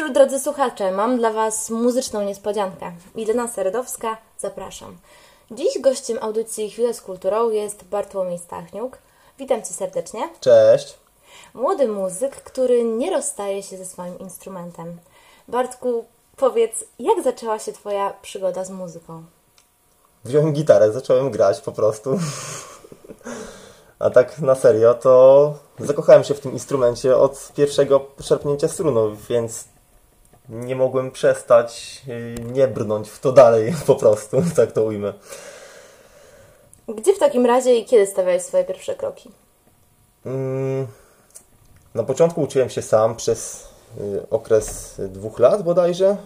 wieczór, drodzy słuchacze. Mam dla Was muzyczną niespodziankę. Milena Seredowska, zapraszam. Dziś gościem audycji Chwilę z Kulturą jest Bartłomiej Stachniuk. Witam Cię serdecznie. Cześć. Młody muzyk, który nie rozstaje się ze swoim instrumentem. Bartku, powiedz, jak zaczęła się Twoja przygoda z muzyką? Wziąłem gitarę, zacząłem grać po prostu. A tak na serio, to zakochałem się w tym instrumencie od pierwszego szarpnięcia strunu, więc nie mogłem przestać y, nie brnąć w to dalej po prostu, tak to ujmę. Gdzie w takim razie i kiedy stawiałeś swoje pierwsze kroki? Mm, na początku uczyłem się sam przez y, okres dwóch lat bodajże.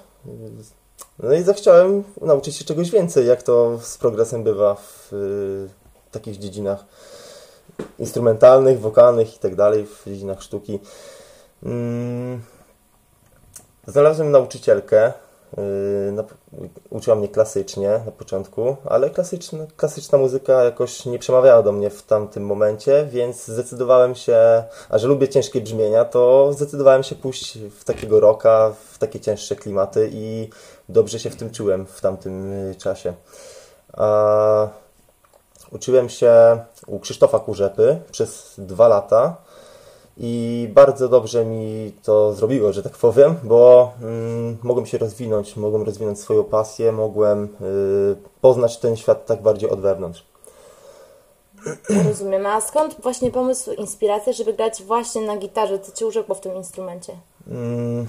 No i zachciałem nauczyć się czegoś więcej, jak to z progresem bywa w y, takich dziedzinach instrumentalnych, wokalnych i tak dalej, w dziedzinach sztuki. Znalazłem nauczycielkę, yy, uczyła mnie klasycznie na początku, ale klasyczna, klasyczna muzyka jakoś nie przemawiała do mnie w tamtym momencie, więc zdecydowałem się, a że lubię ciężkie brzmienia, to zdecydowałem się pójść w takiego rocka, w takie cięższe klimaty i dobrze się w tym czułem w tamtym y, czasie. A Uczyłem się u Krzysztofa Kurzepy przez dwa lata i bardzo dobrze mi to zrobiło, że tak powiem, bo mm, mogłem się rozwinąć, mogłem rozwinąć swoją pasję, mogłem y, poznać ten świat tak bardziej od wewnątrz. Rozumiem. A skąd właśnie pomysł, inspiracja, żeby grać właśnie na gitarze? Co Cię urzekło w tym instrumencie? Mm,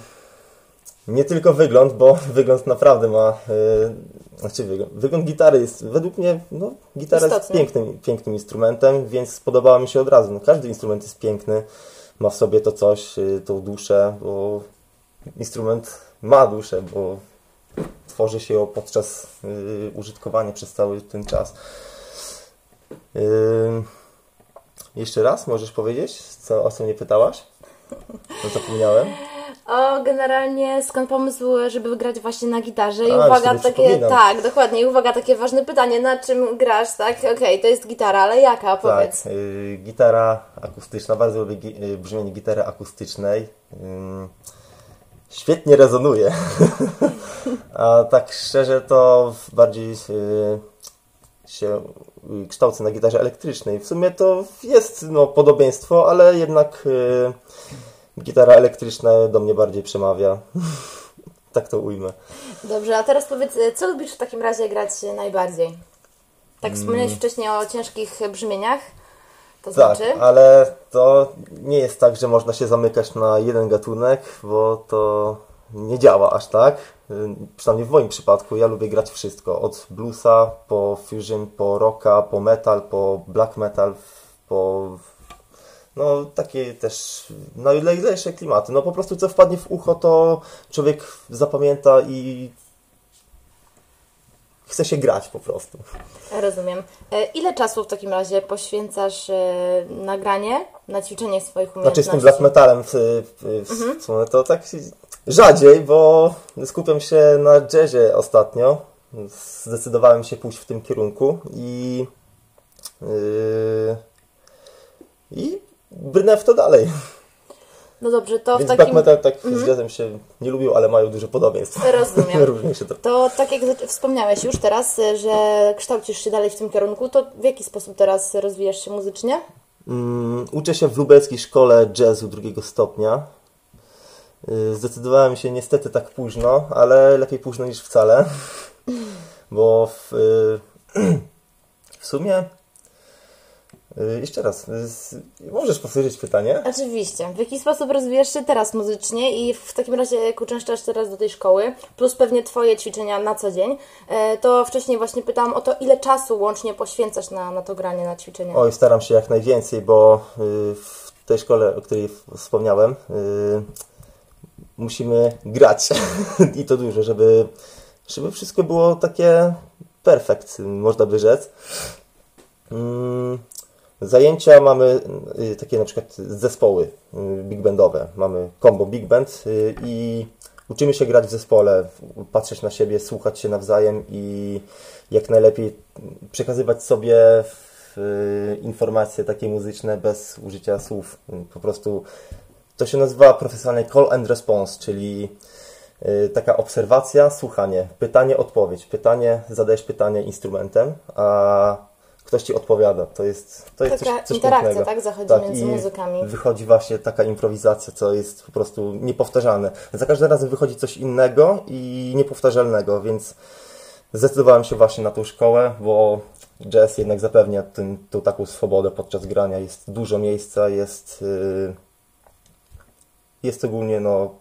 nie tylko wygląd, bo wygląd naprawdę ma. Yy, znaczy wygląd, wygląd gitary jest według mnie, no, gitara Istotny. jest pięknym, pięknym instrumentem, więc spodobała mi się od razu. No, każdy instrument jest piękny, ma w sobie to coś, yy, tą duszę, bo instrument ma duszę, bo tworzy się ją podczas yy, użytkowania przez cały ten czas. Jeszcze raz możesz powiedzieć, co, o co mnie pytałaś? No, zapomniałem. O, generalnie skąd pomysł, żeby grać właśnie na gitarze? I A, uwaga, takie, tak, dokładnie, i uwaga, takie ważne pytanie, na czym grasz, tak? Okej, okay, to jest gitara, ale jaka, powiedz. Tak, y, gitara akustyczna, bardzo lubię gi y, brzmienie gitary akustycznej. Y, świetnie rezonuje. A tak szczerze to bardziej y, się kształcę na gitarze elektrycznej. W sumie to jest no, podobieństwo, ale jednak gitara elektryczna do mnie bardziej przemawia. tak to ujmę. Dobrze, a teraz powiedz, co lubisz w takim razie grać najbardziej? Tak wspomniałeś mm. wcześniej o ciężkich brzmieniach. To tak, znaczy? ale to nie jest tak, że można się zamykać na jeden gatunek, bo to nie działa aż tak. Przynajmniej w moim przypadku ja lubię grać wszystko. Od bluesa po fusion, po rocka, po metal, po black metal, po no takie też najlejsze klimaty. No po prostu co wpadnie w ucho, to człowiek zapamięta i chce się grać po prostu. Rozumiem. E, ile czasu w takim razie poświęcasz e, nagranie, na ćwiczenie swoich umiejętności? Znaczy z tym black metalem w, w, w mhm. to tak rzadziej, bo skupiam się na jazzie ostatnio. Zdecydowałem się pójść w tym kierunku i yy, i brnę w to dalej. No dobrze, to Więc w takim... black metal tak mm. z jazzem się nie lubił, ale mają duże podobieństwo. Rozumiem. to. to tak jak wspomniałeś już teraz, że kształcisz się dalej w tym kierunku, to w jaki sposób teraz rozwijasz się muzycznie? Mm, uczę się w lubelskiej szkole jazzu drugiego stopnia. Y, zdecydowałem się niestety tak późno, ale lepiej późno niż wcale, bo w, y, w sumie jeszcze raz, y, możesz powtórzyć pytanie? Oczywiście. W jaki sposób rozwijasz się teraz muzycznie i w takim razie jak uczęszczasz teraz do tej szkoły, plus pewnie Twoje ćwiczenia na co dzień, e, to wcześniej właśnie pytałam o to, ile czasu łącznie poświęcasz na, na to granie, na ćwiczenia? Oj, staram się jak najwięcej, bo y, w tej szkole, o której wspomniałem, musimy grać i to dużo, żeby, żeby wszystko było takie perfekt, można by rzec. Zajęcia mamy y, takie na przykład zespoły y, big bandowe. Mamy combo big band y, i uczymy się grać w zespole, patrzeć na siebie, słuchać się nawzajem i jak najlepiej przekazywać sobie informacje takie muzyczne bez użycia słów. Po prostu to się nazywa profesjonalnie call and response, czyli taka obserwacja, słuchanie, pytanie, odpowiedź. Pytanie, zadajesz pytanie instrumentem, a ktoś ci odpowiada. To jest, to jest Taka coś, coś interakcja, pięknego. tak? Zachodzi między i muzykami. Wychodzi właśnie taka improwizacja, co jest po prostu niepowtarzalne. Za każdym razem wychodzi coś innego i niepowtarzalnego, więc zdecydowałem się właśnie na tą szkołę, bo jazz jednak zapewnia tym, tą taką swobodę podczas grania. Jest dużo miejsca, jest, yy, jest ogólnie no,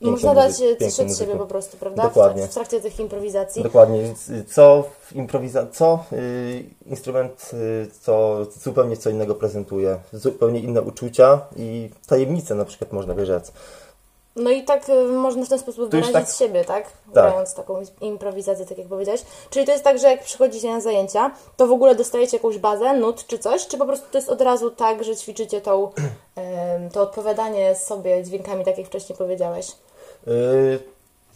Piękną można dać coś od siebie po prostu, prawda? Dokładnie. W, trakcie tych improwizacji. Dokładnie. Co w improwiza- co y, instrument, y, co zupełnie co innego prezentuje. Zupełnie inne uczucia i tajemnice na przykład można by rzec. No i tak y, można w ten sposób wyrazić tak- siebie, tak? Grając taką improwizację, tak jak powiedziałeś. Czyli to jest tak, że jak przychodzicie na zajęcia, to w ogóle dostajecie jakąś bazę, nut czy coś, czy po prostu to jest od razu tak, że ćwiczycie tą, to odpowiadanie sobie dźwiękami, tak jak wcześniej powiedziałeś. Y,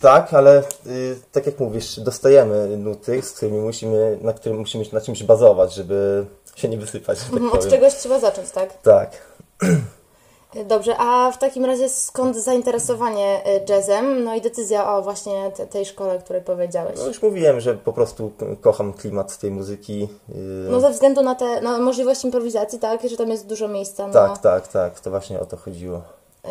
tak, ale y, tak jak mówisz, dostajemy nuty, z którymi musimy, na którym musimy na czymś bazować, żeby się nie wysypać, tak Mhm, Od powiem. czegoś trzeba zacząć, tak? Tak. Dobrze, a w takim razie skąd zainteresowanie y, jazzem, no i decyzja o właśnie te, tej szkole, o której powiedziałeś? No już mówiłem, że po prostu kocham klimat tej muzyki. y, No ze względu na te na możliwość improwizacji, tak, że tam jest dużo miejsca na... Tak, tak, tak, to właśnie o to chodziło. Yy,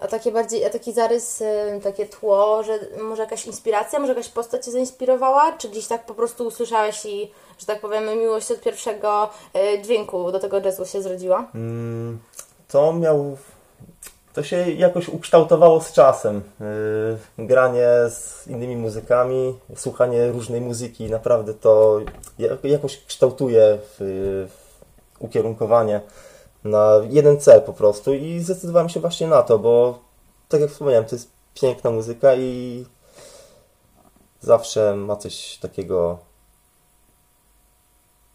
A takie bardziej, a taki zarys, takie tło, że może jakaś inspiracja, może jakaś postać Cię zainspirowała, czy gdzieś tak po prostu usłyszałeś i, że tak powiem, miłość od pierwszego dźwięku do tego jazzu się zrodziła? Mm, To miał. To się jakoś ukształtowało z czasem. Yy, Granie z innymi muzykami, słuchanie różnej muzyki, naprawdę to ja- jakoś kształtuje w, w ukierunkowanie na jeden cel po prostu i zdecydowałem się właśnie na to, bo tak jak wspomniałem, to jest piękna muzyka i zawsze ma coś takiego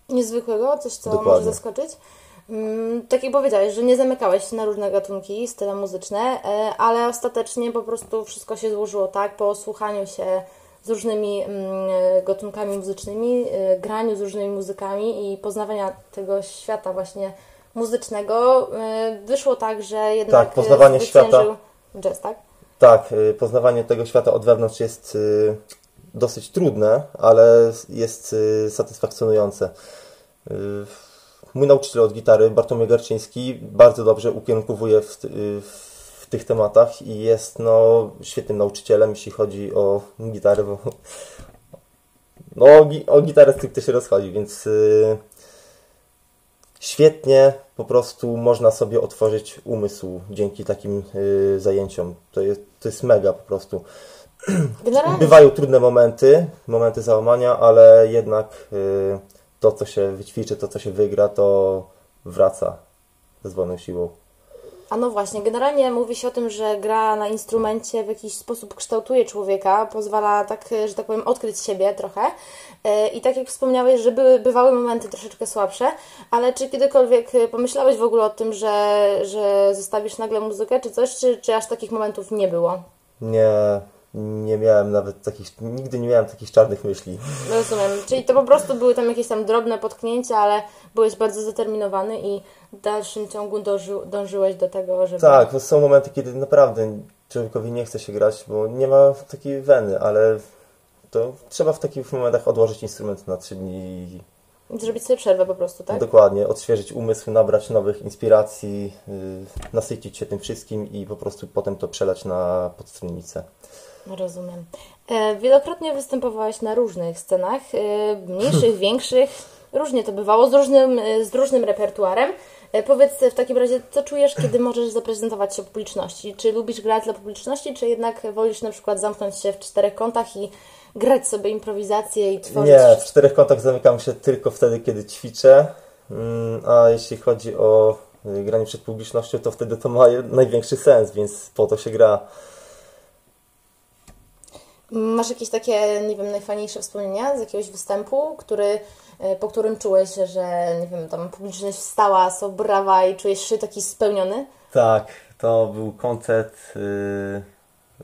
Niezwykłego, coś, co Dokładnie. może zaskoczyć. Mm, Tak jak powiedziałeś, że nie zamykałeś się na różne gatunki, style muzyczne, e, ale ostatecznie po prostu wszystko się złożyło tak, po słuchaniu się z różnymi mm, gatunkami muzycznymi, e, graniu z różnymi muzykami i poznawania tego świata właśnie muzycznego, e, wyszło tak, że jednak Tak, poznawanie świata. jazz, tak? Tak, poznawanie tego świata od wewnątrz jest dosyć trudne, ale jest satysfakcjonujące. Mój nauczyciel od gitary, Bartłomiej Garczyński, bardzo dobrze ukierunkowuje w, y, w tych tematach i jest no, świetnym nauczycielem, jeśli chodzi o gitarę, bo no, o, gi- o gitarę stricte się rozchodzi, więc y, świetnie po prostu można sobie otworzyć umysł dzięki takim y, zajęciom. To jest, to jest mega po prostu. Generalnie Bywają trudne momenty, momenty załamania, ale jednak y, to, co się wyćwiczy, to, co się wygra, to wraca ze zwolną siłą. A no właśnie, generalnie mówi się o tym, że gra na instrumencie w jakiś sposób kształtuje człowieka, pozwala tak, że tak powiem, odkryć siebie trochę. E, I tak jak wspomniałeś, że były, bywały momenty troszeczkę słabsze, ale czy kiedykolwiek pomyślałeś w ogóle o tym, że, że zostawisz nagle muzykę czy coś, czy, czy aż takich momentów nie było? Nie, nie miałem nawet takich, nigdy nie miałem takich czarnych myśli. Rozumiem. Czyli to po prostu były tam jakieś tam drobne potknięcia, ale byłeś bardzo zdeterminowany i w dalszym ciągu dąży, dążyłeś do tego, żeby... Tak, bo są momenty, kiedy naprawdę człowiekowi nie chce się grać, bo nie ma takiej weny, ale to trzeba w takich momentach odłożyć instrument na trzy dni i Zrobić sobie przerwę po prostu, tak? Dokładnie, odświeżyć umysł, nabrać nowych inspiracji, yy, nasycić się tym wszystkim i po prostu potem to przelać na podstronnicę. Rozumiem. E, Wielokrotnie występowałeś na różnych scenach, e, mniejszych, większych. Różnie to bywało, z różnym, e, z różnym repertuarem. Powiedz w takim razie, co czujesz, kiedy możesz zaprezentować się publiczności? Czy lubisz grać dla publiczności, czy jednak wolisz na przykład zamknąć się w czterech kątach i grać sobie improwizację i tworzyć? Nie, w czterech kątach zamykam się tylko wtedy, kiedy ćwiczę, Mm, a jeśli chodzi o y, granie przed publicznością, to wtedy to ma największy sens, więc po to się gra. Masz jakieś takie, nie wiem, najfajniejsze wspomnienia z jakiegoś występu, który, e, po którym czułeś, że, nie wiem, tam publiczność wstała, są brawa i czujesz się taki spełniony? Tak, to był koncert y,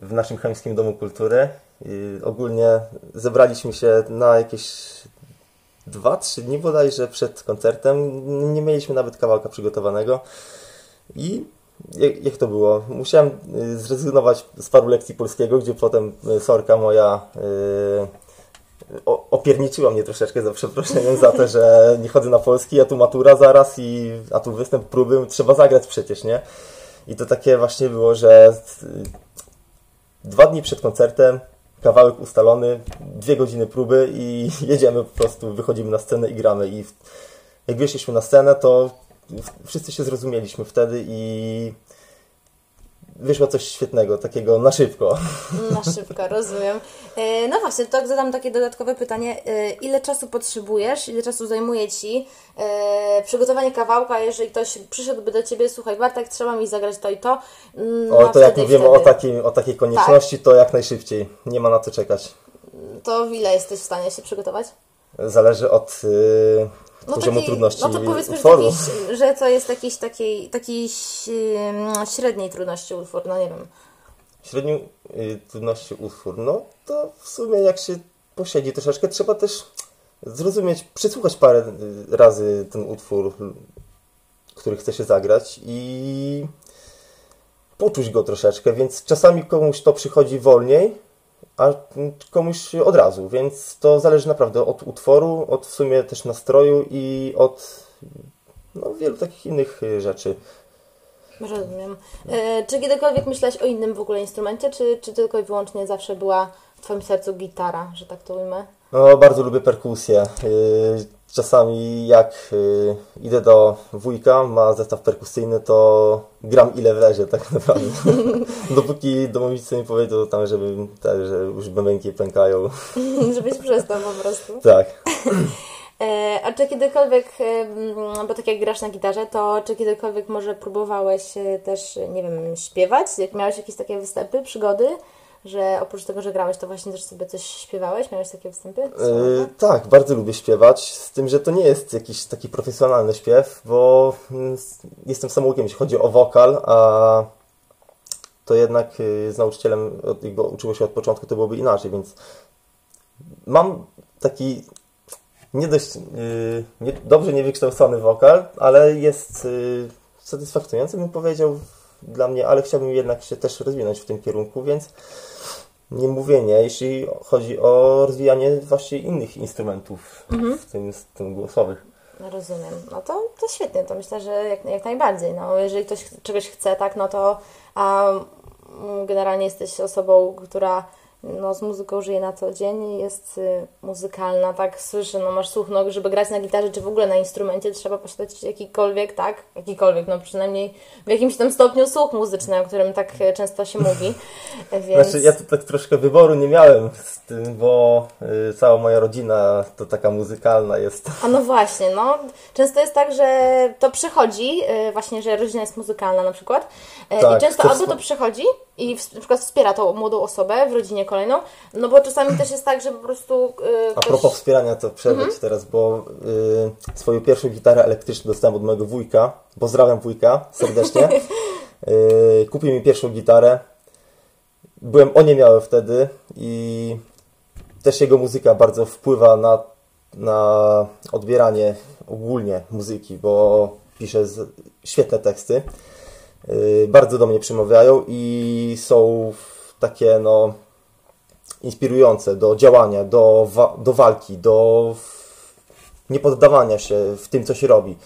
w naszym Chemskim Domu Kultury. Ogólnie zebraliśmy się na jakieś dwa, trzy dni bodajże przed koncertem. Nie mieliśmy nawet kawałka przygotowanego. I jak, jak to było? Musiałem y, zrezygnować z paru lekcji polskiego, gdzie potem y, sorka moja y, o- opierniczyła mnie troszeczkę za przeproszeniem za to, że nie chodzę na polski, a tu matura zaraz i a tu występ próby, trzeba zagrać przecież, nie? I to takie właśnie było, że y, dwa dni przed koncertem kawałek ustalony, dwie godziny próby i jedziemy po prostu, wychodzimy na scenę i gramy i jak wyszliśmy na scenę, to wszyscy się zrozumieliśmy wtedy i wyszło coś świetnego, takiego na szybko. Na szybko, rozumiem. E, No właśnie, to zadam takie dodatkowe pytanie. E, Ile czasu potrzebujesz, ile czasu zajmuje Ci e, przygotowanie kawałka, jeżeli ktoś przyszedłby do Ciebie, słuchaj Bartek, trzeba mi zagrać to i to. mm, O, a to jak mówimy o, takim, o takiej konieczności, to jak najszybciej. Nie ma na co czekać. To ile jesteś w stanie się przygotować? Zależy od y, poziomu taki- trudności No to powiedzmy, że, utworu. taki, że to jest jakiś takiej, takiej średniej trudności utwór, no nie wiem. Średnią y, trudności utwór, no to w sumie jak się posiedzi troszeczkę, trzeba też zrozumieć, przesłuchać parę y, razy ten utwór, który chce się zagrać i poczuć go troszeczkę, więc czasami komuś to przychodzi wolniej, a komuś od razu, więc to zależy naprawdę od utworu, od w sumie też nastroju i od no, wielu takich innych y, rzeczy. Rozumiem. E, czy kiedykolwiek myślałeś o innym w ogóle instrumencie, czy, czy tylko i wyłącznie zawsze była w Twoim sercu gitara, że tak to ujmę? No, bardzo lubię perkusję. Czasami jak yy, idę do wujka, ma zestaw perkusyjny, to gram ile wlezie tak naprawdę. Dopóki domowicy mi powiedzą tam, żeby, tak, że już bębenki pękają. Żebyś przestał po prostu. Tak. E, a czy kiedykolwiek, bo tak jak grasz na gitarze, to czy kiedykolwiek może próbowałeś e, też, nie wiem, śpiewać? Jak miałeś jakieś takie występy, przygody? Że oprócz tego, że grałeś, to właśnie też sobie coś śpiewałeś? Miałeś takie występy? Yy, tak, bardzo lubię śpiewać, z tym, że to nie jest jakiś taki profesjonalny śpiew, bo mm, jestem samoukiem, jeśli chodzi o wokal, a to jednak z nauczycielem, od- jakby uczyło się od początku, to byłoby inaczej, więc mam taki nie dość, yy, nie, dobrze niewykształcony wokal, ale jest yy, satysfakcjonujący, bym powiedział, dla mnie, ale chciałbym jednak się też rozwinąć w tym kierunku, więc nie mówię nie, jeśli chodzi o rozwijanie właśnie innych instrumentów, w tym, w tym głosowych. Rozumiem. No to, to świetnie, to myślę, że jak, jak najbardziej. No, jeżeli ktoś czegoś chce, tak, no to a, mm, generalnie jesteś osobą, która no, z muzyką żyje na co dzień, jest y, muzykalna, tak, słyszę, no masz słuch, no, żeby grać na gitarze, czy w ogóle na instrumencie, trzeba posiadać jakikolwiek, tak, jakikolwiek, no przynajmniej w jakimś tam stopniu słuch muzyczny, o którym tak e, często się mówi, więc... Znaczy, ja tu tak troszkę wyboru nie miałem z tym, bo y, cała moja rodzina to taka muzykalna jest. A no właśnie, no. Często jest tak, że to przychodzi, y, właśnie, że rodzina jest muzykalna na przykład. y, Tak, I często to albo to przychodzi i w, na przykład wspiera tą młodą osobę w rodzinie kolejną, no bo czasami też jest tak, że po prostu y, A ktoś... propos wspierania, to przerwę Ci teraz, bo y, swoją pierwszą gitarę elektryczną dostałem od mojego wujka. Pozdrawiam wujka serdecznie. Y, kupił mi pierwszą gitarę. Byłem oniemiały wtedy i też jego muzyka bardzo wpływa na, na odbieranie ogólnie muzyki, bo pisze z, świetne teksty. Y, bardzo do mnie przemawiają i są takie no inspirujące do działania, do, wa- do walki, do niepoddawania się w tym, co się robi.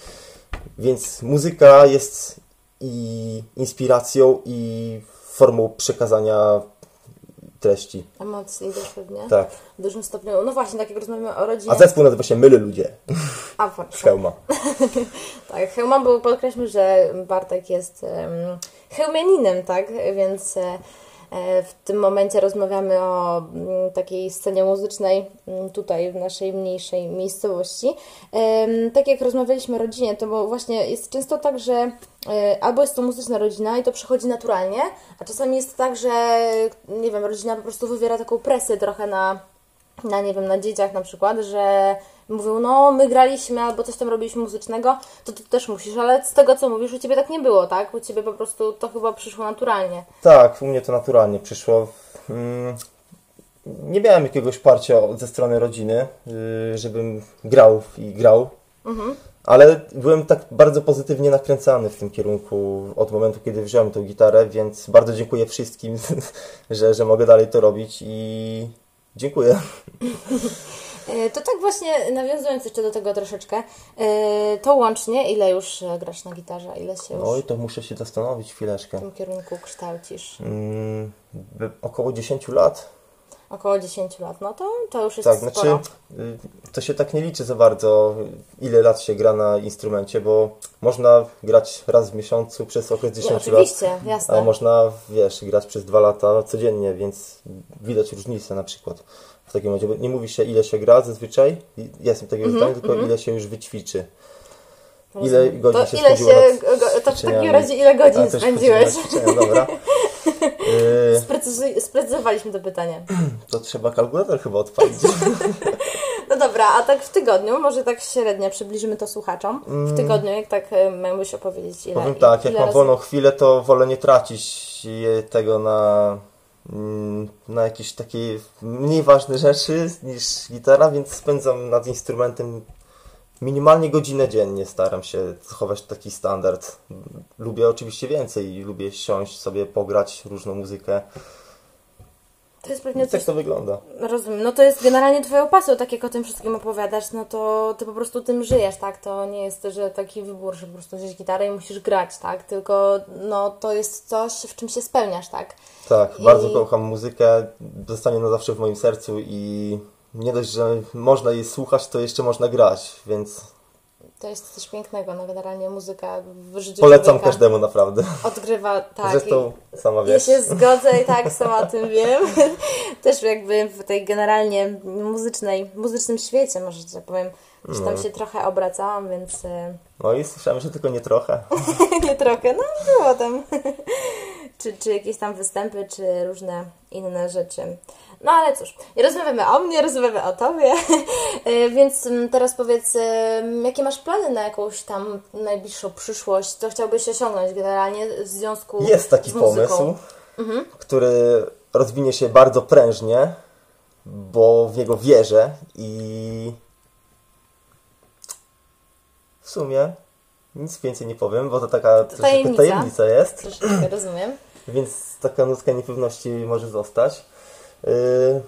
Więc muzyka jest i inspiracją, i formą przekazania treści. Emocji też pewnie. Tak. W dużym stopniu. No właśnie, tak jak rozmawiamy o rodzinie. A zespół nazywa się Myly Ludzie A, właśnie. Chełma. Tak, Hełman, bo podkreślmy, że Bartek jest um, hełmianinem, tak? Więc e, w tym momencie rozmawiamy o mm, takiej scenie muzycznej mm, tutaj w naszej mniejszej miejscowości. Em, tak jak rozmawialiśmy o rodzinie, to bo właśnie jest często tak, że e, albo jest to muzyczna rodzina i to przychodzi naturalnie, a czasami jest tak, że nie wiem, rodzina po prostu wywiera taką presję trochę na na nie wiem, na dzieciach na przykład, że mówią, no my graliśmy albo coś tam robiliśmy muzycznego, to ty też musisz, ale z tego co mówisz, u Ciebie tak nie było, tak? U Ciebie po prostu to chyba przyszło naturalnie. Tak, u mnie to naturalnie przyszło. Mm, Nie miałem jakiegoś parcia ze strony rodziny, yy, żebym grał i grał. Ale byłem tak bardzo pozytywnie nakręcany w tym kierunku od momentu, kiedy wziąłem tą gitarę, więc bardzo dziękuję wszystkim, że, że mogę dalej to robić i dziękuję. E, to tak właśnie, nawiązując jeszcze do tego troszeczkę, e, to łącznie ile już e, grasz na gitarze, ile się już Oj, to muszę się zastanowić w chwileczkę. tym kierunku kształcisz? Mm, by- około 10 lat. Około 10 lat, no to, to już jest Tak, sporo. znaczy y, to się tak nie liczy za bardzo, ile lat się gra na instrumencie, bo można grać raz w miesiącu przez okres Nie, 10 lat. oczywiście, A jasne. można, wiesz, grać przez dwa lata codziennie, więc widać różnicę na przykład w takim momencie. Bo nie mówi się ile się gra zazwyczaj, ja jestem takiego zdania, tylko ile się już wyćwiczy. Ile godzin to się ile się, go- To w takim razie ile A, godzin też spędziłeś? ćwiczenia, Dobra. Y, Sprecyzowaliśmy to pytanie. to trzeba kalkulator chyba odpalić. No dobra, a tak w tygodniu, może tak średnio przybliżymy to słuchaczom. W tygodniu, jak tak e, miałbyś opowiedzieć ile Mm. Powiem tak, jak ile mam razy- wolną chwilę, to wolę nie tracić je- tego na, mm, na jakieś takie mniej ważne rzeczy niż gitara, więc spędzam nad instrumentem minimalnie godzinę dziennie. Staram się zachować taki standard. Lubię oczywiście więcej, lubię siąść sobie, pograć różną muzykę. To jest pewnie I coś tak to wygląda. Rozumiem. No to jest generalnie twoją pasją, tak jak o tym wszystkim opowiadasz, no to ty po prostu tym żyjesz, tak? To nie jest, że taki wybór, że po prostu wziąć gitarę i musisz grać, tak? Tylko no to jest coś, w czym się spełniasz, tak? Tak, I- bardzo kocham muzykę, zostanie na zawsze w moim sercu i nie dość, że można jej słuchać, to jeszcze można grać, więc To jest coś pięknego, no generalnie muzyka w życiu polecam każdemu naprawdę. odgrywa, tak. Zresztą sama Ja wiesz. się zgodzę i tak sama o tym wiem. Też jakby w tej generalnie muzycznej, muzycznym świecie, może że tak powiem, No. tam się trochę obracałam, więc e, No i słyszałem, że tylko nie trochę. nie trochę, no było tam. czy, czy jakieś tam występy, czy różne inne rzeczy. No ale cóż, rozmawiamy o mnie, rozmawiamy o tobie, E, więc mm, teraz powiedz, em, jakie masz plany na jakąś tam najbliższą przyszłość, co chciałbyś osiągnąć generalnie w związku Jest taki z muzyką? pomysł, który rozwinie się bardzo prężnie, bo w niego wierzę i w sumie nic więcej nie powiem, bo to taka tajemnica. tajemnica jest. Troszeczkę rozumiem. Więc taka nutka niepewności może zostać. Yy,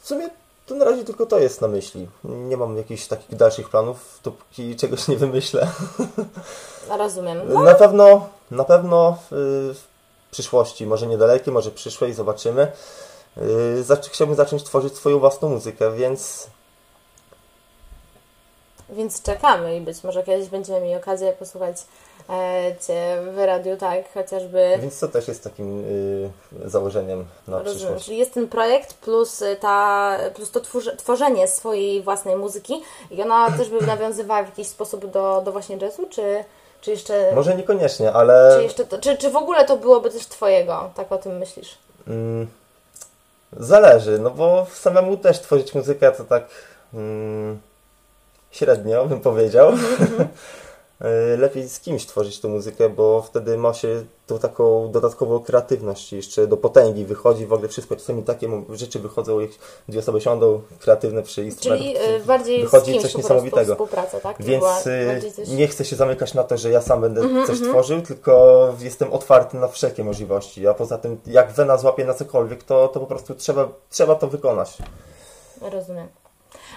w sumie to na razie tylko to jest na myśli. Nie mam jakichś takich dalszych planów, dopóki czegoś nie wymyślę. Rozumiem. No, Na pewno, na pewno yy, w przyszłości, może niedalekiej, może przyszłej, zobaczymy. Yy, chciałbym zacząć tworzyć swoją własną muzykę, więc więc czekamy i być może kiedyś będziemy mieli okazję posłuchać w radiu, tak, chociażby więc to też jest takim yy, założeniem na Rozumiem, przyszłość. czyli jest ten projekt plus, y, ta, plus to twórze, tworzenie swojej własnej muzyki i ona też by nawiązywała w jakiś sposób do, do właśnie jazzu, czy, czy jeszcze... Może niekoniecznie, ale Czy, jeszcze to, czy, czy w ogóle to byłoby coś Twojego? Tak o tym myślisz? Mm, Zależy, no bo samemu też tworzyć muzykę to tak mm, średnio bym powiedział. Y, Lepiej z kimś tworzyć tą muzykę, bo wtedy ma się tą taką dodatkową kreatywność jeszcze do potęgi wychodzi w ogóle wszystko. Czasami takie rzeczy wychodzą, jak dwie osoby siądą kreatywne przy instrumencie. Czyli y, bardziej wychodzi coś niesamowitego. współpraca, tak? Więc coś... nie chcę się zamykać na to, że ja sam będę Mhm, coś tworzył, tylko jestem otwarty na wszelkie możliwości. A poza tym, jak wena złapie na cokolwiek, to, to po prostu trzeba, trzeba to wykonać. Rozumiem.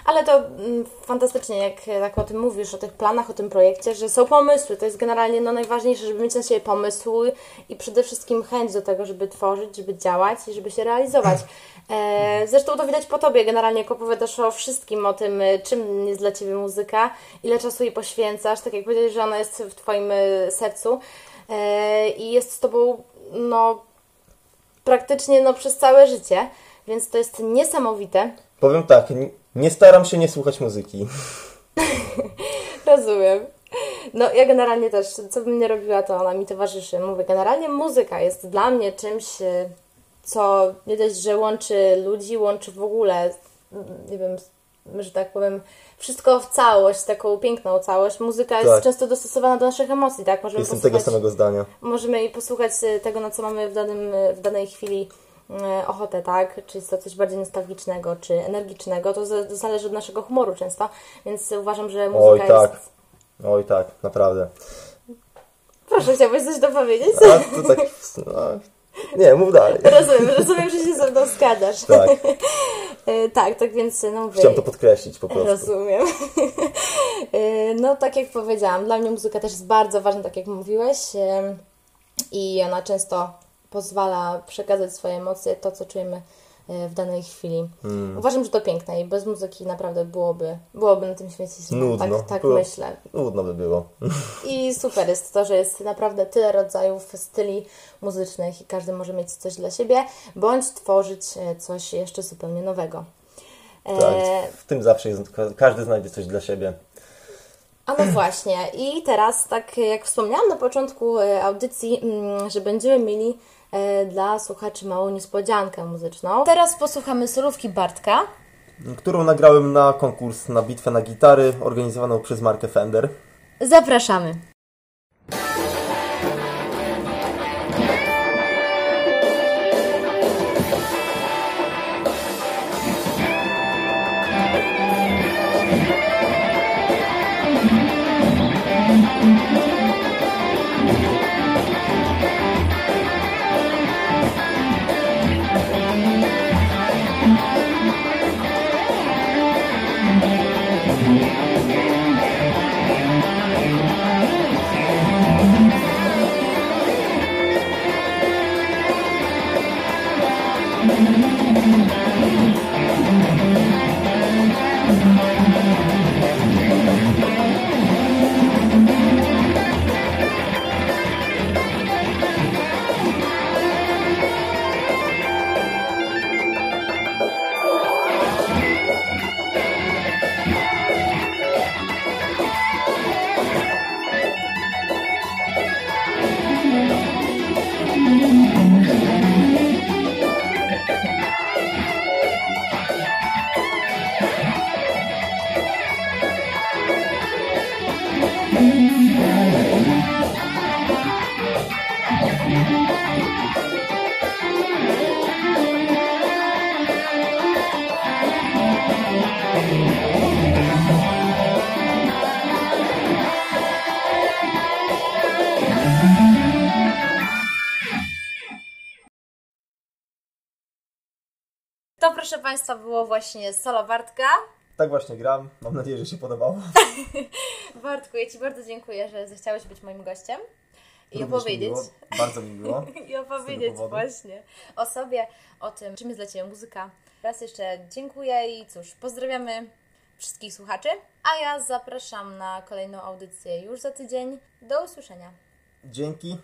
Ale to mm, fantastycznie, jak tak o tym mówisz, o tych planach, o tym projekcie, że są pomysły. To jest generalnie no, najważniejsze, żeby mieć na siebie pomysły i przede wszystkim chęć do tego, żeby tworzyć, żeby działać i żeby się realizować. E, zresztą to widać po Tobie, generalnie jak opowiadasz o wszystkim, o tym, e, czym jest dla Ciebie muzyka, ile czasu jej poświęcasz, tak jak powiedziałeś, że ona jest w Twoim e, sercu i jest z Tobą, no, praktycznie no, przez całe życie, więc to jest niesamowite. Powiem tak, nie staram się nie słuchać muzyki. Rozumiem. No ja generalnie też, co bym nie robiła, to ona mi towarzyszy. Mówię, generalnie muzyka jest dla mnie czymś, e, co nie dość, że łączy ludzi, łączy w ogóle, mm, nie wiem, że tak powiem, wszystko w całość, taką piękną całość. Muzyka jest Tak. często dostosowana do naszych emocji, tak? Możemy Jestem tego samego zdania. możemy i posłuchać e, tego, na co mamy w, danym, e, w danej chwili ochotę, tak? Czy jest to coś bardziej nostalgicznego, czy energicznego, to zależy od naszego humoru często, więc uważam, że muzyka Oj tak, jest... oj tak, naprawdę. Proszę, chciałbyś coś dopowiedzieć? A to tak, no, nie, mów dalej. Rozumiem, rozumiem, że się ze mną zgadzasz. Tak, E, tak, tak więc no mówię... chciałem to podkreślić po prostu. Rozumiem. E, No, tak jak powiedziałam, dla mnie muzyka też jest bardzo ważna, tak jak mówiłeś. I ona często pozwala przekazać swoje emocje, to co czujemy e, w danej chwili. Hmm. Uważam, że to piękne i bez muzyki naprawdę byłoby, byłoby na tym świecie źle. Nudno. Tak, tak Było- myślę. Nudno by było. I super jest to, że jest naprawdę tyle rodzajów styli muzycznych i każdy może mieć coś dla siebie, bądź tworzyć e, coś jeszcze zupełnie nowego. E, Tak, w tym zawsze jest, każdy znajdzie coś dla siebie. A no właśnie. I teraz, tak jak wspomniałam na początku e, audycji, mm, że będziemy mieli e, dla słuchaczy małą niespodziankę muzyczną. Teraz posłuchamy solówki Bartka. Którą nagrałem na konkurs na bitwę na gitary organizowaną przez markę Fender. Zapraszamy. Proszę Państwa było właśnie solo Bartka. Tak właśnie gram. Mam nadzieję, że się podobało. Bartku, ja Ci bardzo dziękuję, że zechciałeś być moim gościem i Również mi opowiedzieć. miło. Bardzo mi miło. I opowiedzieć właśnie o sobie, o tym, czym jest dla Ciebie muzyka. Raz jeszcze dziękuję i cóż, pozdrawiamy wszystkich słuchaczy, a ja zapraszam na kolejną audycję już za tydzień. Do usłyszenia. Dzięki.